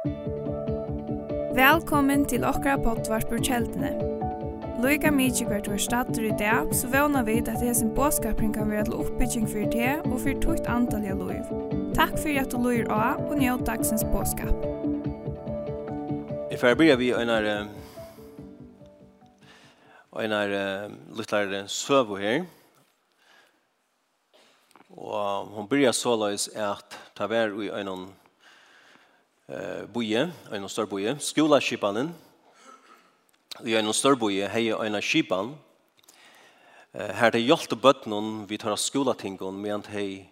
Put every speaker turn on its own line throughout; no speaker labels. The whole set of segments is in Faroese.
Velkommen til okra pottvarpur kjeldene. Loika mykje hvert var stater i dag, så vana vi at hesen båskapring kan være til oppbygging for det og for tukt antall av loiv. Takk for at du loir av og njød dagsens båskap.
I får byrja vi einar einar luttlar søvo her. Og hon byrja såleis at ta vær i einan eh boje, ein stor boje, skula skipanen. Vi ein stor boje hei ein skipan. Eh her det hjalt bøtnon vi tar skula tingon med at hei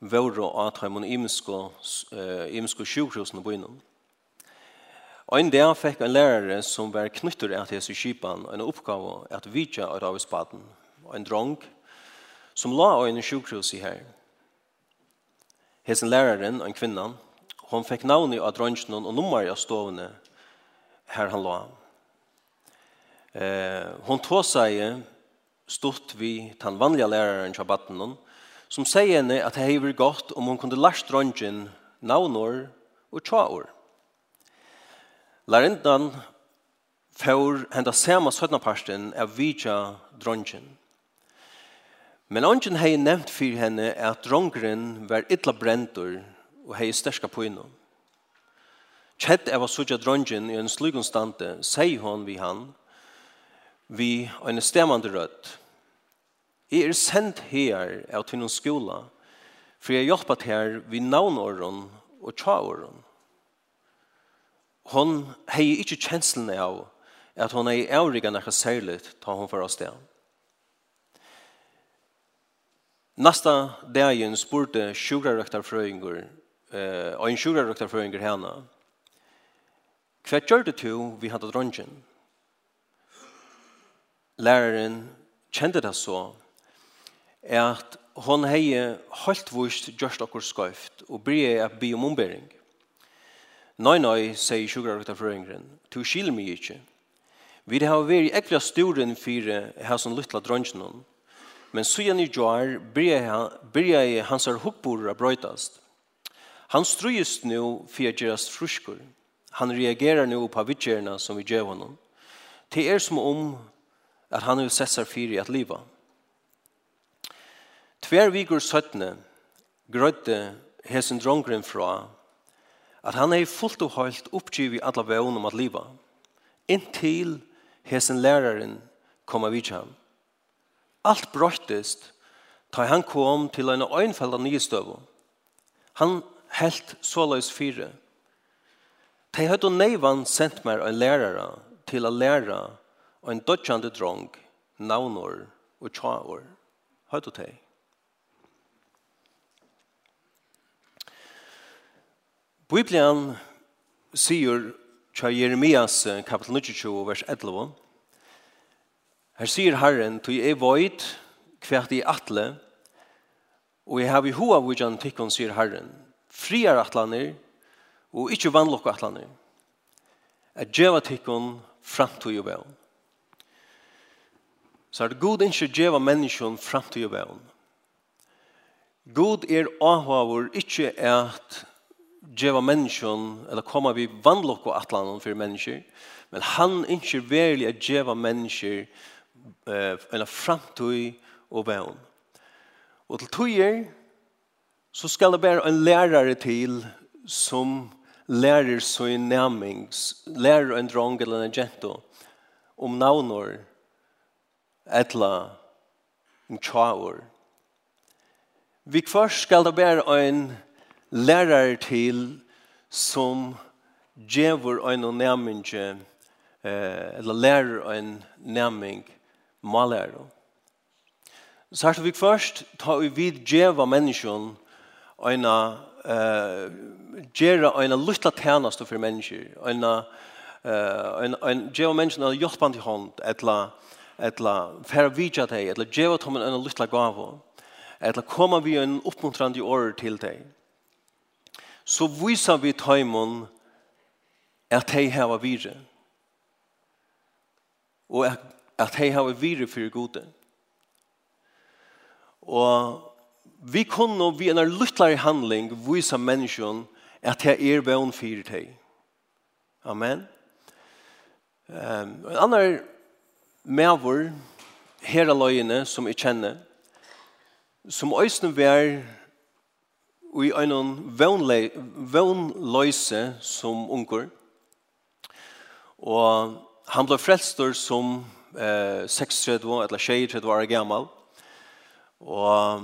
våra at heimon imsko eh imsko sjukhusna bojen. Og en dag fikk en lærere som var knyttet av Jesu skipan en oppgave at vidtja av spaden og en drong som la av en sjukhus i her. Hesen læreren, en kvinnan, Hon fikk navnet av dronjen og nummer av stovene her han la. Eh, hon tog seg stort vi den vanliga læreren til batten som sier henne at det har gått om hon kunde lært dronjen navnår og tjaår. Lærindan får henda samme sødnaparsten av vidja dronjen. Men ånden har nevnt for henne at drongren var ytla brentur og hei sterska på innom. Kjett eva sutja dronjen i en slugonstante, stante, hon vi han, vi en stemmande rødt. Jeg er sendt her av til noen skola, for jeg hjelper til her vi navnåren og tjaåren. Hon hei ikkje kjenslen av at hon hei avrigga nekka særligt ta hon for oss det. Nasta dagen spurte sjukrarøktarfrøyngur eh ein sjúrar ruktar føringar herna. Kvat gjørðu við handa drongin. Lærarin kjente det så at hon hei holdt vust gjørst okkur skøyft og bryr at bi om ombering. Nei, nei, sier sjúrar ruktar føringaren, tu skil mig ikkje. Vi har vært ekvla storen fyrir her som lytla drongen Men sujan i Joar, bryr jeg hans er huppur a brøytast. Han strøyes nå for å gjøres frusker. Han reagerer nå på vidtgjørene som vi gjør honom. Det er som om at han har sett seg fire i at livet. Tver vikur søttene grøyde hesen drongren fra at han er fullt og høylt oppgiv i alle veien om at livet. Inntil hesen læreren kom av vidtgjøren. Alt brøttest da han kom til en øynfell av nye støv. Han helt såløys fire. De hadde neivan sendt meg en lærere til å lære en dødjande drong, navnår og tjaår. Hadde de. Bibelen sier tja Jeremias kapitel 22, vers 11. Her sier Herren, «Tu er void, kvært i atle, og jeg har i hoa vujan tikkun, sier Herren, friar atlaner og ikkje vannlokk atlaner. At djeva tikkun framtog og bævn. Så er det god ikkje djeva menneskjon framtog og bævn. God er avhavur ikkje at djeva menneskjon eller koma vi vannlokk og atlanen for mennesker, men han ikkje verlig at djeva mennesker eh, eller framtog og bævn. Og til tog så skal det være en lærare til som lærer så i nærming, lærer en drong eller en jento om navnår, etla, en tjaur. Vi først skal det være en lærare til som djevor en og nærming, eller lærer en nærming, malærer. Så her vi først ta vi vid djeva menneskene en eh gera en lutla tærnast for mennesker ein ein ein gera mennesker ein hjálpandi hand etla etla fer vitja tei etla geva tom ein lutla gavo etla koma vi ein uppmuntrandi orð til tei så vísa vi tøymon at tei hava vire og at tei hava vire fyrir gode og vi kunne vi en luttlare handling vise menneskjon at jeg er vøn fyrir deg. Amen. Um, en annen mævor her av løyene som jeg kjenner, som øyne vær i en vøgnløyse som unger, og han ble frelster som eh, 36 eller 23 år gammel, og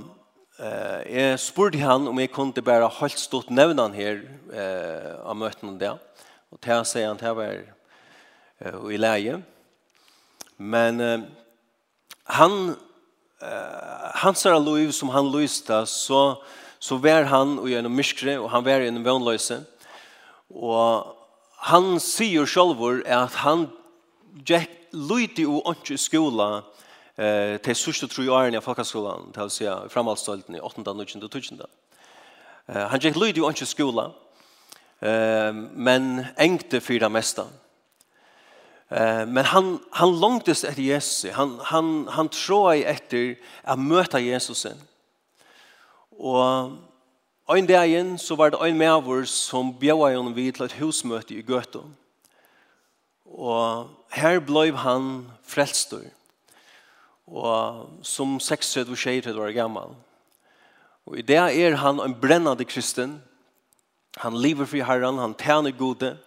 Eh, jeg spurte han om jeg kunne bare holdt stort nevnen her eh, av møtene der. Og til han sier han til var eh, i leie. Men eh, han, eh, han ser lov som han lyste, så, så var han og gjennom myskre, og han var gjennom vannløse. Og han sier selv at han gikk lydig og ikke i skolen, eh te sørste tru årene av folkeskolen, til å si framhaldsstolten i 8. 9. og 10. Eh, han gikk lyd jo ikke skola, eh, men engte for det meste. Eh, men han, han langtes etter Jesus, han, han, han tråd etter å møte Jesusen. Og en dag igjen så var det en med vår som bjød henne vid til et husmøte i Gøtå. Og her ble han frelstor og som 6-7 36-37 år gammal. Og i det er han en brennande kristen. Han lever fri herran, han tjener gode.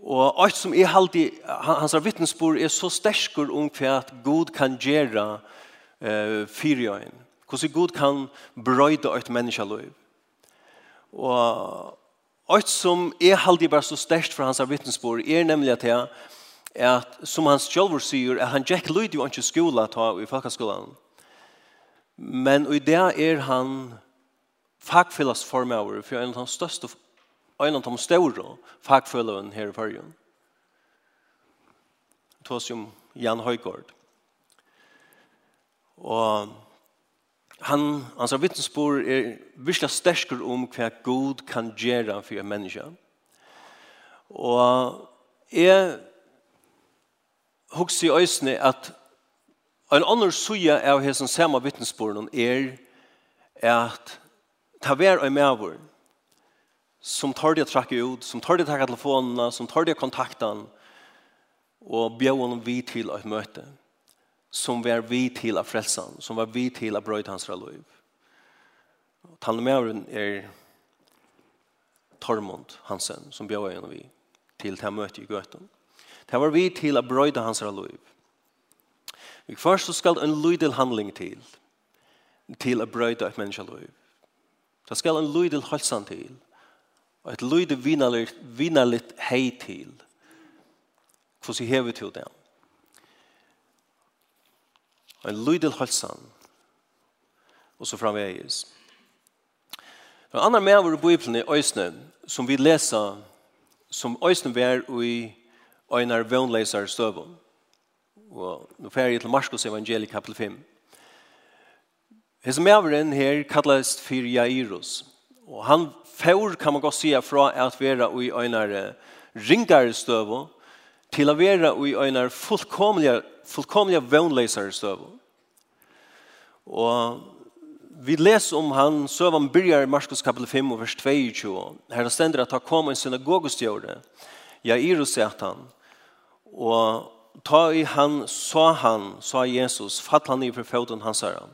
Og alt som er alltid, hans vittnesbord er så sterkur om hva at god kan gjøre eh, fyrjøyen. Hvordan god kan brøyde et menneskeløy. Og alt som er alltid bare så sterkt for hans vittnesbord er nemlig at jeg at, som hans sjølver sier, at han Jack Lloyd jo ikke skola ta i folkeskolen. Men i det er han fagfellast formøver for en av de største, en av de større fagfellene her i Førjen. Det var som Jan Høygård. Og han, hans vittnesbord er virkelig sterkere om hva god kan gjøre for en menneske. Og jeg hugsi øysene at en annen suja av hesson sama vittnesborene er at ta vær og mævur som tar det trakke ut, som tar det trakke telefonene, som tar det kontakten og bjøren vi til et møte som var vi til av frelsan, som var vi til av brøyt hans liv. Talmæren er Tormund Hansen, som bjøren vi til til møte i Gøten. Det var vi til å brøyde hans liv. Vi først så skal en lydel handling til, til å brøyde et menneske liv. Det skal en lydel halsan til, og et lydel vinalit, vinalit hei til, hvordan vi hever til det. En lydel halsan, og så framvegis. En annan med vår i Bibelen i Øysne, som vi leser, som Øysne var i einar vønleisar støvun. Og nå fer jeg til Marskos evangeli kapitel 5. Hesen maveren her kallast for Jairus. Og han får, kan man godt sige, fra at vera i einar ringar støvun til å være i einar fullkomlige, fullkomliga vønleisar støvun. Og vi leser om han, søvann byrjar i Marskos kapitel 5 og vers 22. Her stender at han kom en synagogustjøret. Jairus sier at han, Og ta i han, sa han, sa Jesus, fatt han i for foten hans herre.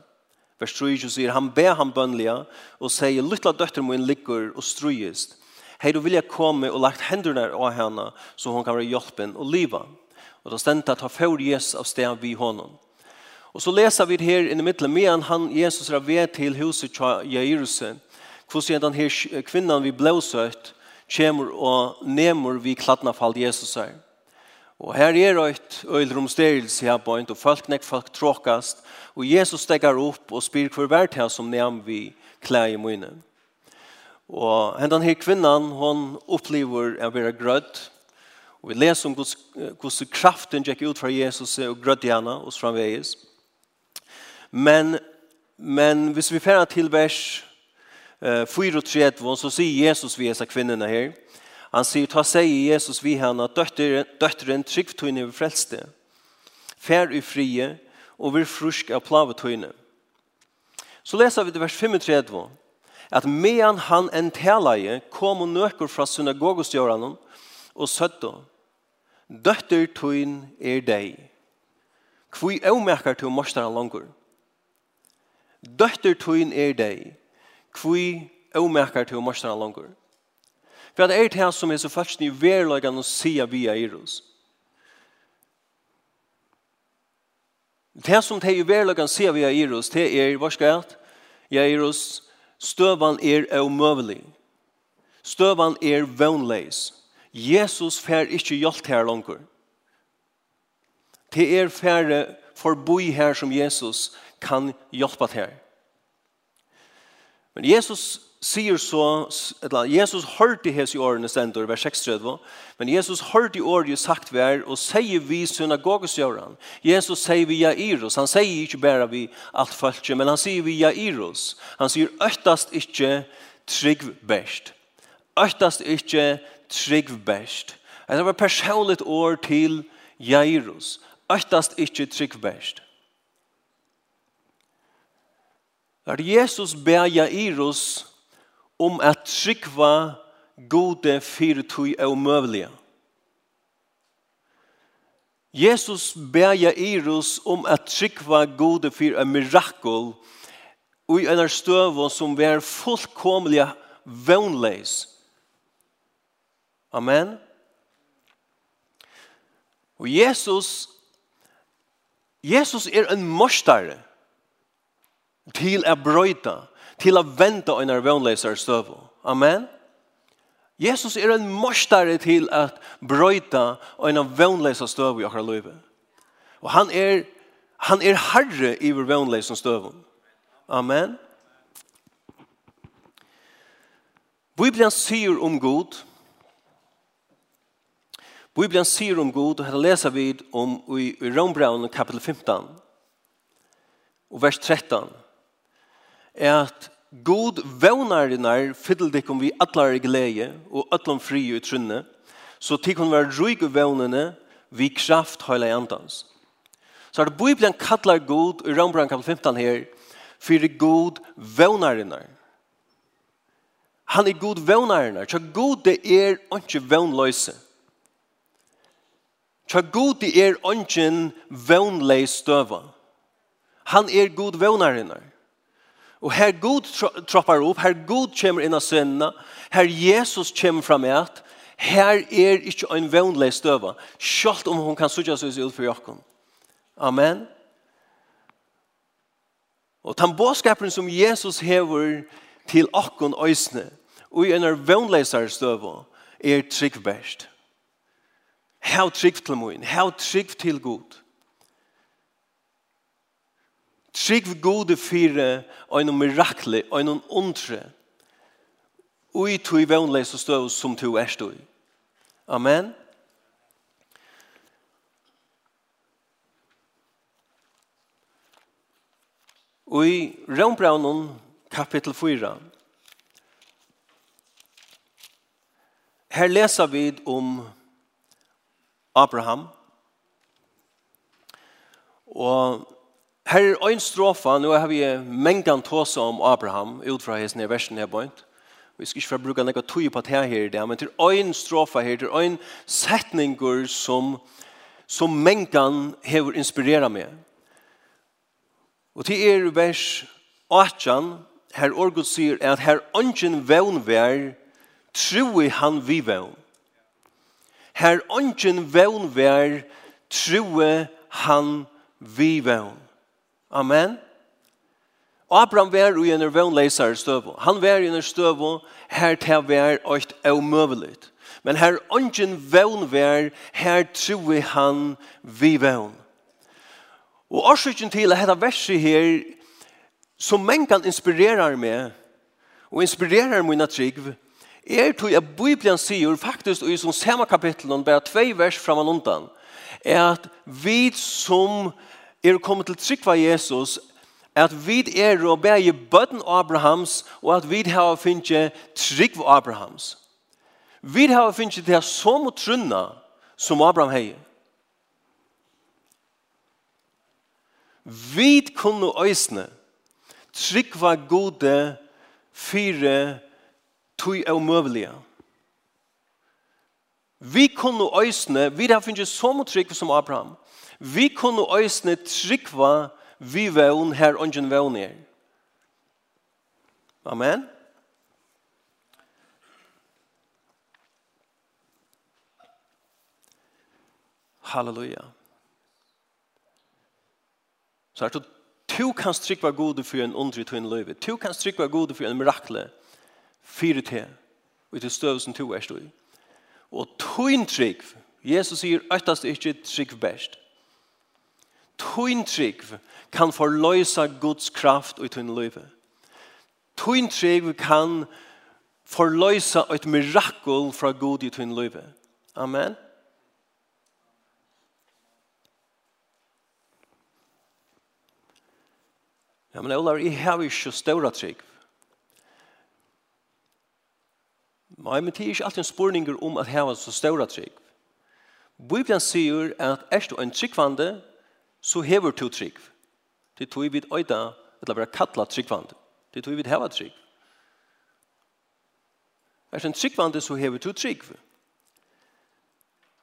Vers 3 sier, han ber han bønliga og sier, lytla døtter min ligger og strøyest. Hei, du vil jeg komme og lagt hendene av henne, så hun kan være hjelpen og liva. Og da stendte at han får Jesus av sted vi honom. Og så leser vi her i midten, medan han, Jesus, er ved til huset til Jairuse, hvordan den her kvinnan vi blåsøtt, kommer og nemer vi kladna fall Jesus her. Og her er et øylromsterelse her på en, og folk nek folk tråkast, og Jesus stegar opp og spyr hver hvert her som nevn vi klær i munnen. Og hendan her kvinnan, hon opplever å være grødd, og vi leser om hvordan kraften gikk ut fra Jesus og grødd i henne, og framveis. Men, men hvis vi færer til vers 34, så sier Jesus vi disse kvinnerne her, Han sier, ta seg i Jesus vi henne, døtteren, døtteren trygg tøyne ved frelste. Fær i frie, og vi frusk av plave tøyne. Så leser vi til vers 35, at medan han en talaje kom og nøkker fra synagogostjøren og søtte, døtter tøyn er deg. Kvui avmerker til morstaren langer. Døtter tøyn er deg. Kvui avmerker til morstaren langer. For det er det som er så først i verlagan å se via Eros. Det som det er i verlagen se via Eros, det er, hva skal jeg? Ja, Eros, støvan er omøvelig. Støvan er vannleis. Jesus fer ikke hjelp her langer. Det er færre forboi her som Jesus kan hjelpe her. Men Jesus sier så, eller Jesus hørte hans i årene stendur, vers 36, men Jesus hørte i året sagt vær, og sier vi synagogesjøren. Jesus sier vi Jairus, han sier ikke bare vi alt følge, men han sier vi Jairus. Han sier øktast ikke trygg best. Øktast ikke trygg best. Det var personligt år til Jairus. Øktast ikke trygg best. Når Jesus ber Jairus om at trykva gode fyrir tui er umøvelige. Jesus beja Irus om at trykva gode fyrir er mirakel og i en støvå som er fullkomlige vannleis. Amen. Og Jesus Jesus er en morsdare til å brøyta til å vente en arvånleisere støv. Amen. Jesus er en morsdare til at brøyta en arvånleisere støv i akkurat livet. Og han er, han er herre i arvånleisere støv. Amen. Bibelen sier om god. Bibelen sier om god, og her leser vi om i, i Rombraun kapitel 15 og vers 13 at god vånarinnar fyll dikom vi allar glede og allan fri i trunne, så tikkun var i vånene vi kraft høyla jantans. Så er det Bibelen kallar god i Rambran kapitel 15 her, fyrir god vånarinnar. Han er god vånarinnar, så god det er ikke vånløse. Så god det er ikke vånleis støva. Han er god vånarinnar. Og her god troppar opp, her god kommer inn av sønna, her Jesus kommer fram i at, her er ikke en vannleg støva, selv om hun kan sutja seg ut for jokken. Amen. Og den båskapen som Jesus hever til okken øysene, og i en vannleisar støva, er trygg best. Hav trygg til moen, hav trygg til god. Trygg gode fire og en mirakler, og en ondre. Og i tog vannleis og støv som tog er støv. Amen. Og i Rønbraunen, kapittel 4 Her leser vi om Abraham og Her er en strofa, nå har vi mengan tåsa om Abraham, ut fra hans versen her bøynt. Vi skal ikke bruke noe tog på det her i det, men til en strofa her, til en setninger som, som mengan har inspirera meg. Og til er vers 18, her Orgod sier at her ønsken vevn vær, troi han vi vevn. Her ønsken vevn vær, troi han vi vevn. Amen. Abraham var i en vannleisare støv. Han var i en støv her til var alt omøveligt. Men her ønsken vann var, her tror han vi vann. Og årsøkken til at dette verset her, som mengan inspirerar meg, og inspirerar mine trygg, er til at Bibelen sier faktisk i som samme kapittel, bare tvei vers fram og undan, er at vi som er kommet til trygg av Jesus, at vi er og bære bøtten Abrahams, og at vi har finnet trygg av Abrahams. Vi har finnet det som å trunne, som Abraham har. Vi kunne øsne trygg av gode fire tog og møvelige. Vi kunne øsne, vi har finnet så mye trygg som Abraham. Vi kunne øysene tryggva vi vevn her ongen vevn er. Amen. Halleluja. Så er det to kan strykva gode for en undre til en løyve. To kan strykva gode for en mirakle. Fyre til. Og til støv som to er støy. Og to trygg, Jesus sier, øktast ikke trygg best tøyn trygg kan forløysa Guds kraft ut tøyn løyve. Tøyn trygg kan forløysa et mirakel fra Gud ut tøyn løyve. Amen. Ja, men Olar, jeg har ikke større trygg. Nei, men det er ikke alltid en spørning om at hava så større trygg. Bibelen sier at er du en tryggvande, så hever to trygg. Det tog vi øyda, eller bare kattla tryggvand. Det tog vi heva trygg. Er en tryggvand så hever to trygg.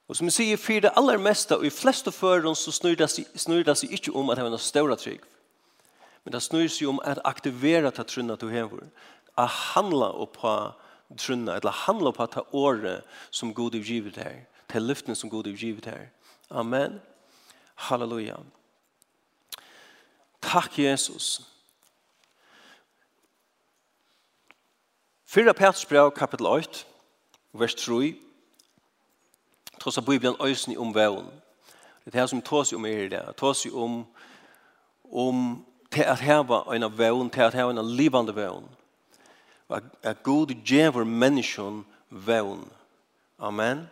Og som vi sier, for det aller meste, og i fleste føren, så snur det seg ikke om at det er en større trygg. Men det snur seg om at aktivera ta trunna du hever. A handla oppa trunna, eller handla oppa ta året som god utgivet her. Til lyften som god utgivet her. Amen. Amen. Halleluja. Takk, Jesus. Fyra Petersbrev, kapitel 8, vers 3, tross av Bibelen øysen i omvæven. Det er det som tås om er i det. Tås om, om til at heva en av væven, til at heva en av livande vevn. At, at God djever menneskjon væven. Amen.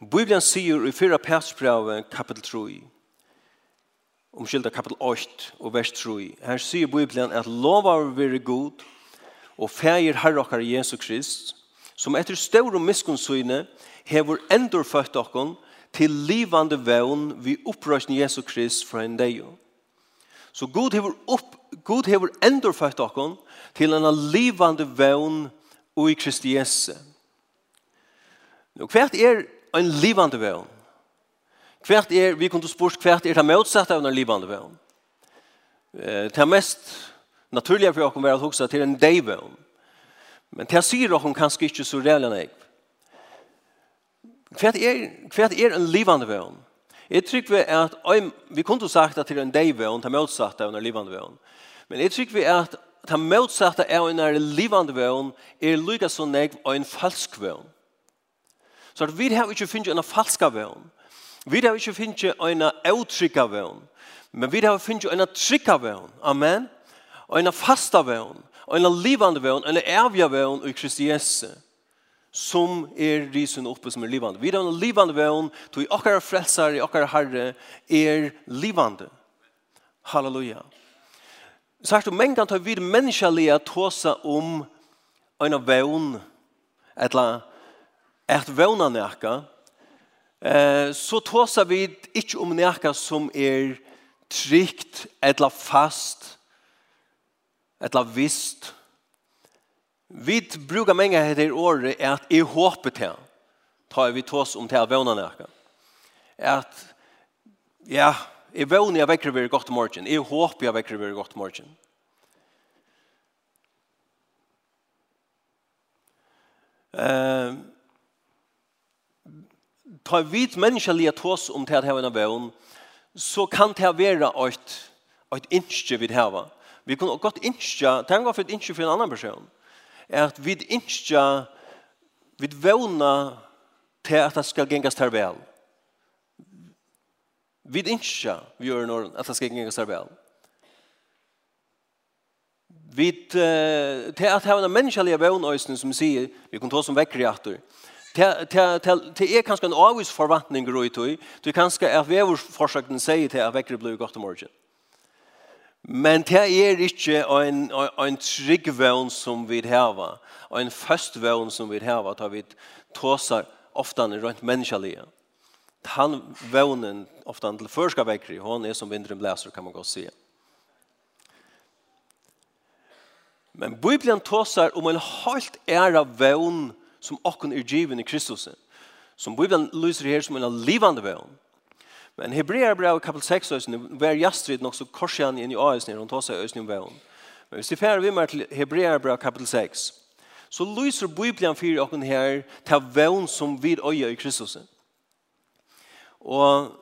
Bibelen sier i 4. Persbrevet kapitel 3, omskylda kapitel 8 og vers 3, her sier Bibelen at lova å være god og feir herre okkar Jesu Krist, som etter større miskunnsyne hever endur født okkon til livande vevn vi opprøsne Jesu Krist fra en deio. Så Gud hever, upp, Gud hever endur født okkon til en livande vevn og i Kristi Jesu. Nå, hvert er en livande vevn. Hvert er, vi kunne spørst, hvert er det motsatte av en livande vevn. Eh, det mest naturlige for oss er å hoksa til en deivevn. Men det sier oss kanskje ikke så reelle enn jeg. Hvert er, hvert er en livande vevn. Jeg tror vi at, vi kunne sagt at det er en deivevn, det motsatte av en livande vevn. Men jeg tror vi at det motsatte av en livande vevn er lykkes som jeg og en falsk vevn. Så at vi har ikke finnet en falska vevn. Vi har ikke finnet en avtrykka vevn. Men vi har finnet en trykka vevn. Amen. Og en fasta vevn. Og en livande vevn. En evig vevn i Kristi Jesu som er risen oppe som er livande. Vi er en livande vevn, to i okkara frelsar, i okkara herre, er livande. Halleluja. Så her, men kan ta vid menneskelige tåsa om en vevn, etla at våna nærka, eh, så tåsa vi ikke om nærka som er trygt, etla fast, etla vist. Vi brukar mange heter året at i håpet til, tar vi tås om til at våna. At, ja, i våna jeg vekker vi godt morgen, i håpet jeg vekker vi godt morgen. Eh, tar vit människaliga tås om det här en vån så kan det vara ett ett inske vid här Vi kan gott inske, tänka för ett inske för en annan person. er at vi inske vi våna til at det skal gengas till vel. Vi inske vi gjør någon at det ska gängas till väl. Vid till att ha en människaliga vån som sier, vi kan ta som väckreaktor. Det er kanskje en avvis forvantning roi tog. er kanskje er vevur forsøkten sier til at vekker blir godt om morgenen. Men det er ikke en, en trygg vevn som vi har, og en først vevn som vi har, da vi tåser ofta rundt menneskelige. Han vevnen ofta til første vekker, hon er som vindren blæser, kan man godt si. Men Bibelen tåser om en helt ære vevn som som okken er given i Kristus. Som Bibelen lyser her som en livande vevn. Men Hebrea brev kapitel 6 ösn var jastrid nok så korsan inn i ösn och seg ösn om vevn. Men hvis vi færer vi mer til Hebrea brev kapitel 6 så lyser Bibelen fyrir okken her til vevn som vid öja i Kristus. Og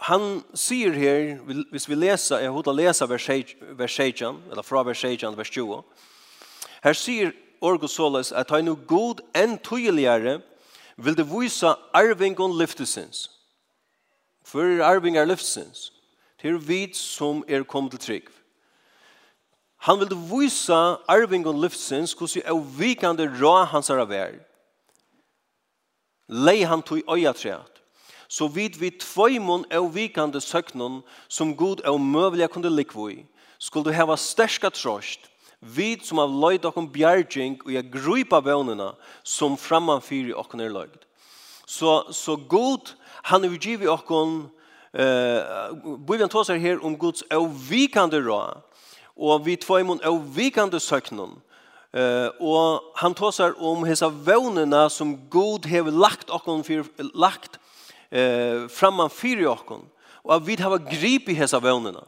han sier her, hvis vi leser, jeg hodda leser vers 16, eller fra vers 16, vers 20, her sier orgo såles at han er god enn tøyeligere vil det vise arvingon lyftesins. For arvingar lyftesins. Det er vi som er kommet til trygg. Han vil vise arvingon lyftesins hvordan er vikande rå hans er vær. Lei han tog øya treat. Så vid vi tvøymon er vikande søknon som god er møvelig kunne likvoi. Skulle du heva sterska trost, Vi som har løyd okkom bjergjeng og jeg grupa bønene som framanfyrir okkom er løyd. Så, så god, han er givet okkom, eh, Bibelen tåser her om Guds avvikande rå, og vi tvøymon avvikande søknun, Uh, og han tåsar om hesa vånena som God hever lagt okkon fyr, lagt uh, framman fyrir okkon og at vi hava grip i hesa vånena.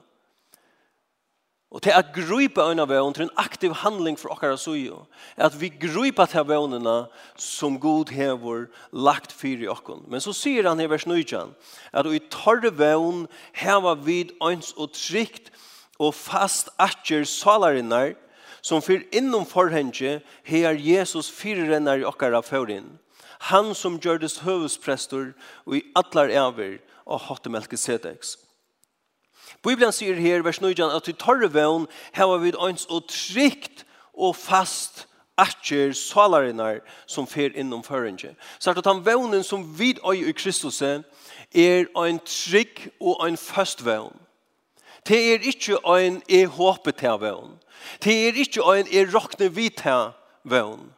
Og til at ein øyne vøvn til en aktiv handling for okkara suju, er at vi grupa til vøvnene som god hever lagt fyr i okkon. Men så sier han i vers 9, at i torre vøvn heva vid eins og trygt og fast atjer salarinnar, som fyr innom forhenge her Jesus fyrirrennar i okkara førin. Han som gjørdes høvesprestor og i atlar ever og hotte melkesedeks. Bibelen sier her, vers 9, at i torre vevn heva vi ønsk og trygt og fast atjer salarinnar som fer innom førinje. Så at han vevnen som vid øy i Kristus er ein trygg og ein fast vevn. Det er ikke ein e håpet til vevn. Det er ikke ein e rokne vid til vevn.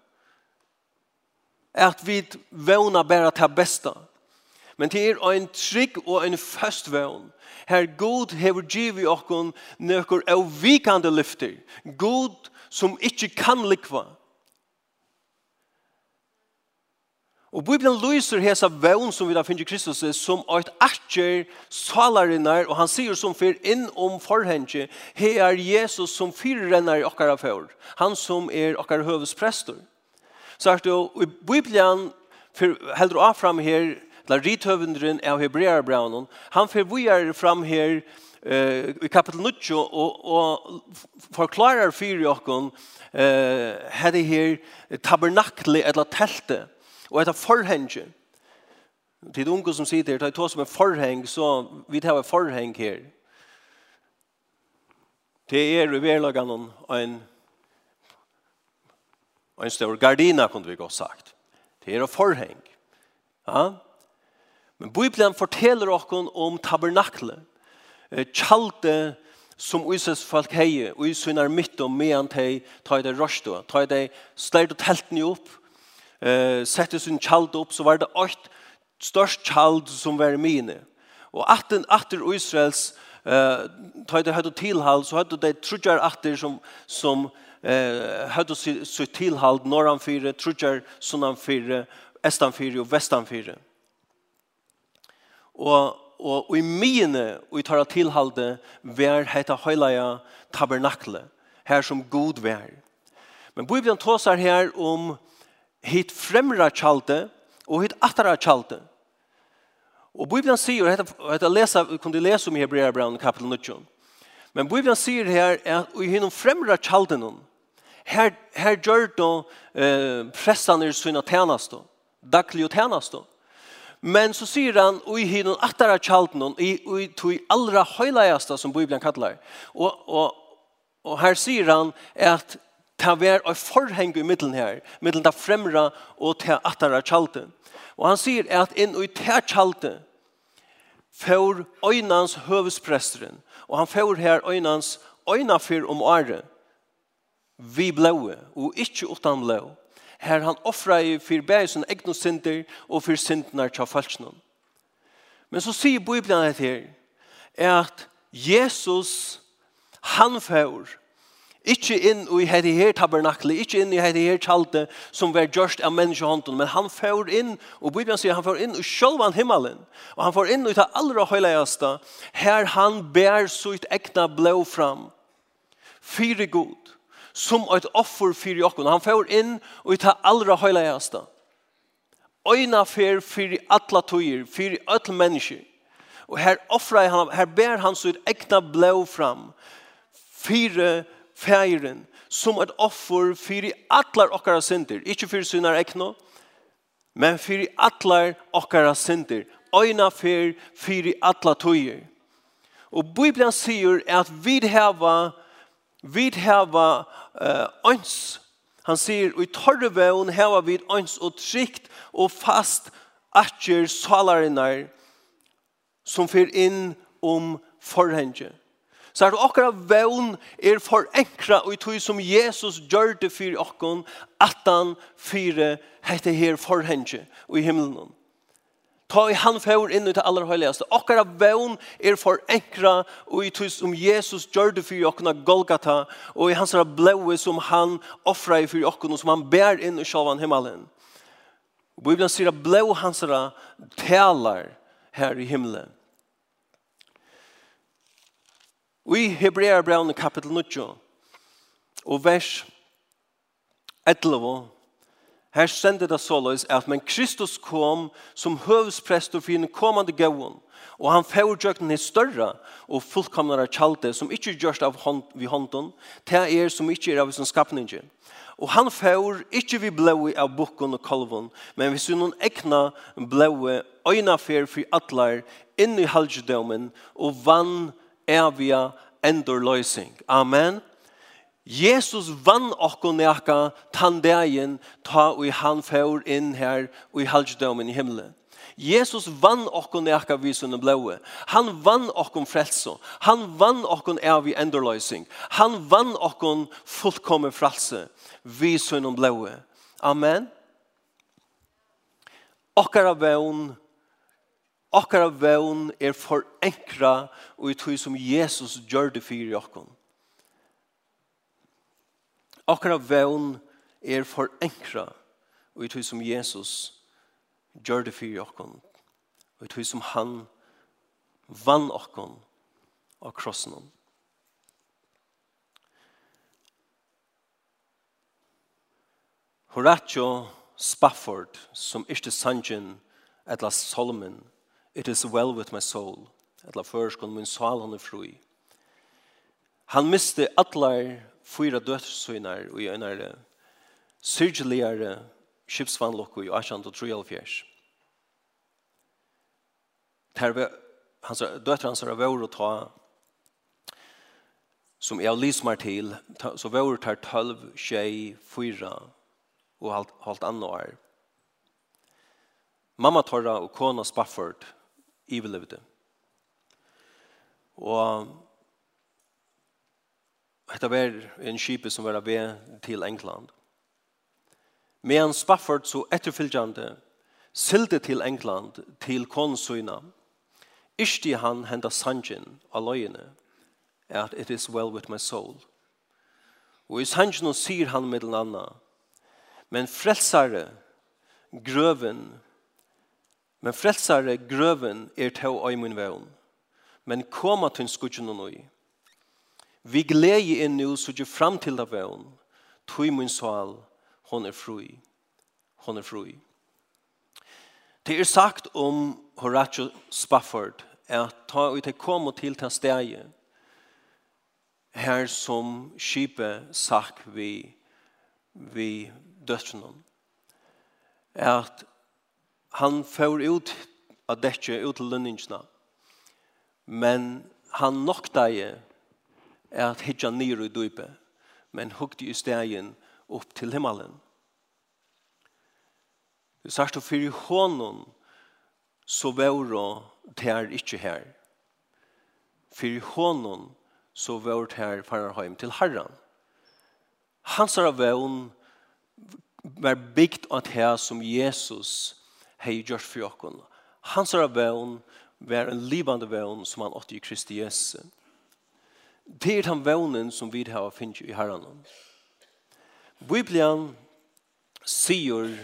At vi vøvna bare til besta. Men det er ein trygg og ein fast vøvn Her god hever givi okkon nøkker av vikande lyfter. God som ikkje kan likva. Og Bibelen lyser hesa vevn som vi da finner Kristus som eit atjer salarinnar, og han sier som fyr inn om forhenge, he er Jesus som fyrrennar i okkara fyr han som er okkara høvesprestor. Så er det jo, i Bibelen, for heldur av fram her, til rithøvendren av Hebrearbraunen, han fer vi er fram her eh, i kapitel 9 og, og forklarer fyrir jokken eh, her her tabernakli eller teltet og etter forhenge. Til unge som sitter her, det er to som er forheng, så vi tar en forheng her. Det er i verlagan en en stor gardina, kunne vi godt sagt. Det er en forheng. Ja? Men Bibelen forteller oss om tabernaklet. kjalte som Israels folk heie, og i synar mitt om medan de tar det røst og tar det slert og teltene opp, eh, sette sin kjald opp, så var det åkt størst kjalt som var mine. Og atten atter Israels eh, tar det høyde tilhald, så høyde det trudjar atter som, som eh, høyde sitt tilhald, norran fire, trudjar, sunnan fire, estan fire og vestan fire. Og, og, og i mine, og i tar tilhalde, vær heta høyleia tabernakle, her som god vær. Men Bibelen tåsar her om hit fremra kjalde og hit attara kjalde. Og Bibelen sier, og dette lesa, vi kunne lese om i kapitel 9, men Bibelen sier her at i hinnom fremra kjaldenon, her, her gjør då eh, prestaner sine tjeneste, daglig tjeneste, Men så sier han, og i hinnom attara tjalten, og i, i tog allra høylaiasta som Bibelen kallar. Og, og, og her sier han at ta vær og forheng i middelen her, middelen ta fremra og ta attara tjalten. Og han sier at inn og i ta tjalten, for øynans høvespresteren, og han får her øynans øynafyr om året, vi blåe, og ikkje utan blåe her han offra i for bæsen egne synder og fyr syndene til falskene. Men så sier Bibelen her, er at Jesus, han får, ikke inn i hette her tabernakle, ikke inn i hette her tjaltet som var gjørst av menneskehånden, men han får inn, og Bibelen sier han får inn i sjølvan himmelen, og han får inn i det allra høyleieste, her han bær sitt egna blå fram, fire god som et offer fyrir jokken. Han får inn og i tar allra høyleiaste. Øyna fer fyrir alla tøyer, fyrir öll mennesker. Og her offrar han, her ber han sitt egna blå fram. Fyre feiren som et offer fyrir atlar okkara synder. Ikke fyrir synar egna, men fyrir atlar okkara synder. Øyna fer fyrir atla tøyer. Og Bibelen sier at vi hava vi hava øns. Han sier, og i torre vevn heva vid øns og trygt og fast atjer salarinnar som fyr inn om forhenge. Så er det akkurat vevn er forenkra og i tog som Jesus gjør det for okkon, at han fyre hette her forhenge og i himmelen. Ta i han fjord inn i det aller høyligaste. Okkara vevn er for enkra og i tog som Jesus gjør det for okkona Golgata og i hans blåe som han offrer i for okkona som han bær inn i sjalvan himmelen. Bibelen sier at blå hans taler her i himmelen. Og i Hebreabraun kapitel 9 og vers 11 Her sender det såleis at men Kristus kom som høvesprester for den kommande gavon, og han fjordjøkten er større og fullkomnare kjalte som ikke gjørst av hånd, vi hånden, til er som ikke er av sin skapninge. Og han fjord ikke vi blåi av bukken og kolven, men vi synnen ekna blåi øyna fer for atler inn i halvdømen og vann evige endorløsing. Amen. Jesus vann okkon neka tann dagen ta og han fjør inn her og i halvdømen i himmelen. Jesus vann okkon neka vi sunne blåe. Han vann okkon frelso. Han vann okkon evig i. Han vann okkon fullkomme frelse. Vi sunne blåe. Amen. Okkara vevn Okkara vevn er forenkra og i tog som Jesus gjør det fyrir okkon. Akkurat vevn er for enkra og i tog som Jesus gjør det for okkon og i tog som han vann okkon av krossen om. Horatio Spafford, som ikke sannsyn etla Solomon, it is well with my soul, etla førskon min sal han er fru. Han miste atlar fyra dødssynar og i øynare syrgeligare skipsvannlokko i 1834. Ter hans døtre hans har vært å ta som jeg lysmar til, så vært tar 12, 21, 4 og halt, halt annet. Mamma Torra og kona Spafford ivelevde. Og Dette var en kjipe som var ved til England. Men Spafford så etterfylgjande sylte til England til konsuina. Ishti han henda sanjen av løyene at it is well with my soul. Og i sanjen sier han med den anna men frelsare grøven men frelsare grøven er til øymun vevn men koma til skudgen og nøy Vi gleder inn nå, så gjør frem til det vøvn. Tøy min sal, hon er fri. Hon er fri. Det er sagt om Horatio Spafford, at ta ut til komme til til stedet, her som skipet sagt vi, vi dødsjonen, at han får ut av dette ut til lønningsene, men han nokta i er at hitja nir i dype, men hukte i stegen opp til himmelen. Det sagt for i hånden, så var det her ikke her. For i hånden, så var det her fararheim til herren. Hans er vevn var bygd av det her som Jesus hei gjort for okken. Hans er vevn var en livande vevn som han åtte i Kristi Jesus. Det er den vevnen som vi har finnet i herren. Bibelen sier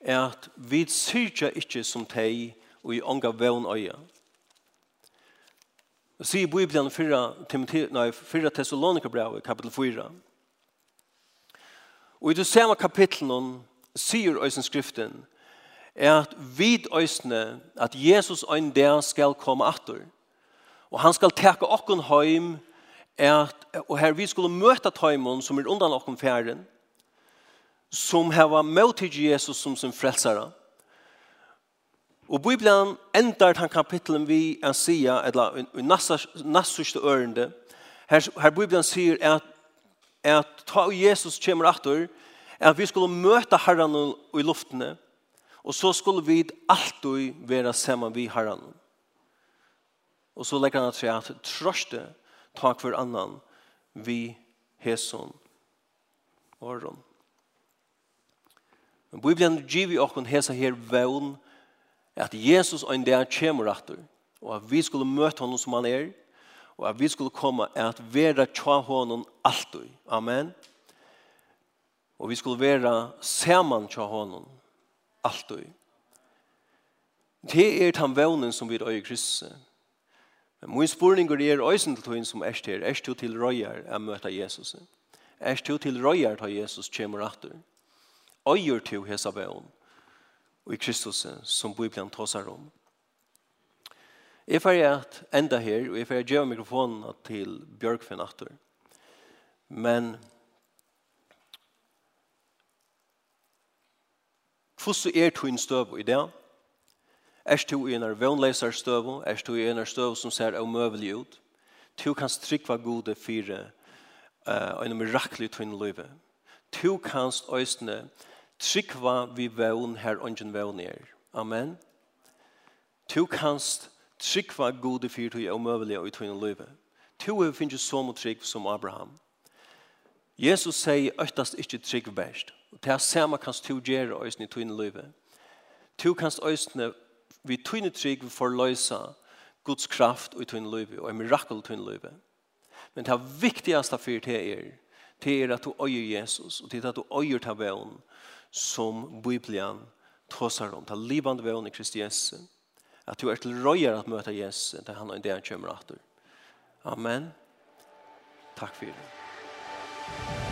at vi syrja ikke som teg og i ånga vevn øya. Det sier Bibelen 4, Timothy, nei, i Thessalonikerbrevet, kapitel 4. Og i det samme kapitlet sier øysen skriften at vid øysene at Jesus ein der skal komme atter. Og han skal teka okkon heim, at, og her vi skulle møta taimon som er undan okkon fjæren, som hava møtid Jesus som sin frelsare. Og Bibelen endar han kapitlen vi en sia, eller i nassuste ørende, her, her Bibelen sier at, at ta Jesus kommer atter, at vi skulle møta herren i luftene, og så skulle vi alltid være sammen vi herren. Og så legger han at seg at trøste tak for annan vi heson åren. Men Bibelen gir vi okken hesa her vevn at Jesus og en dag kommer atter og at vi skulle møte honom som han er og at vi skulle komme at vera tja honom alltid. Amen. Og vi skulle vera saman tja honom alltid. Det er den vevnen som vi er i Kristus. Min spurning er øysen til tøyen som er her. er du til røyer å møte Jesus. Er du til røyer ta Jesus kommer atter. Øyer til hesa bøn og i Kristus som Bibelen tåsar om. Jeg får at enda her, og jeg får gjøre mikrofonen til Bjørkfinn atter. Men hvordan er tøyen støv i det? Erst du i en vannleser støv, erst du i en støv som ser omøvelig ut. Du kan strikva gode fire uh, og en mirakelig tvinn løyve. Du kan øyne strikva vi vann her ongen vann er. Amen. Du kan strikva gode fire til møvelig og tunn løyve. Du finnes så mot trygg som Abraham. Jesus sier øktast ikke trygg best. Og det er samme kan du gjøre øyne i tvinn løyve. Du kan øyne vi tøyne trygg for løysa Guds kraft og i tøyne løyve, og en mirakel tøyne løyve. Men det viktigaste for det er, det er at du øyer Jesus, og det er at du øyer til veien som Bibelen tåsar om, ta livande veien i Kristi Jesu, at du er til røyer at møte Jesu, det han og en del kommer. Amen. Takk for det.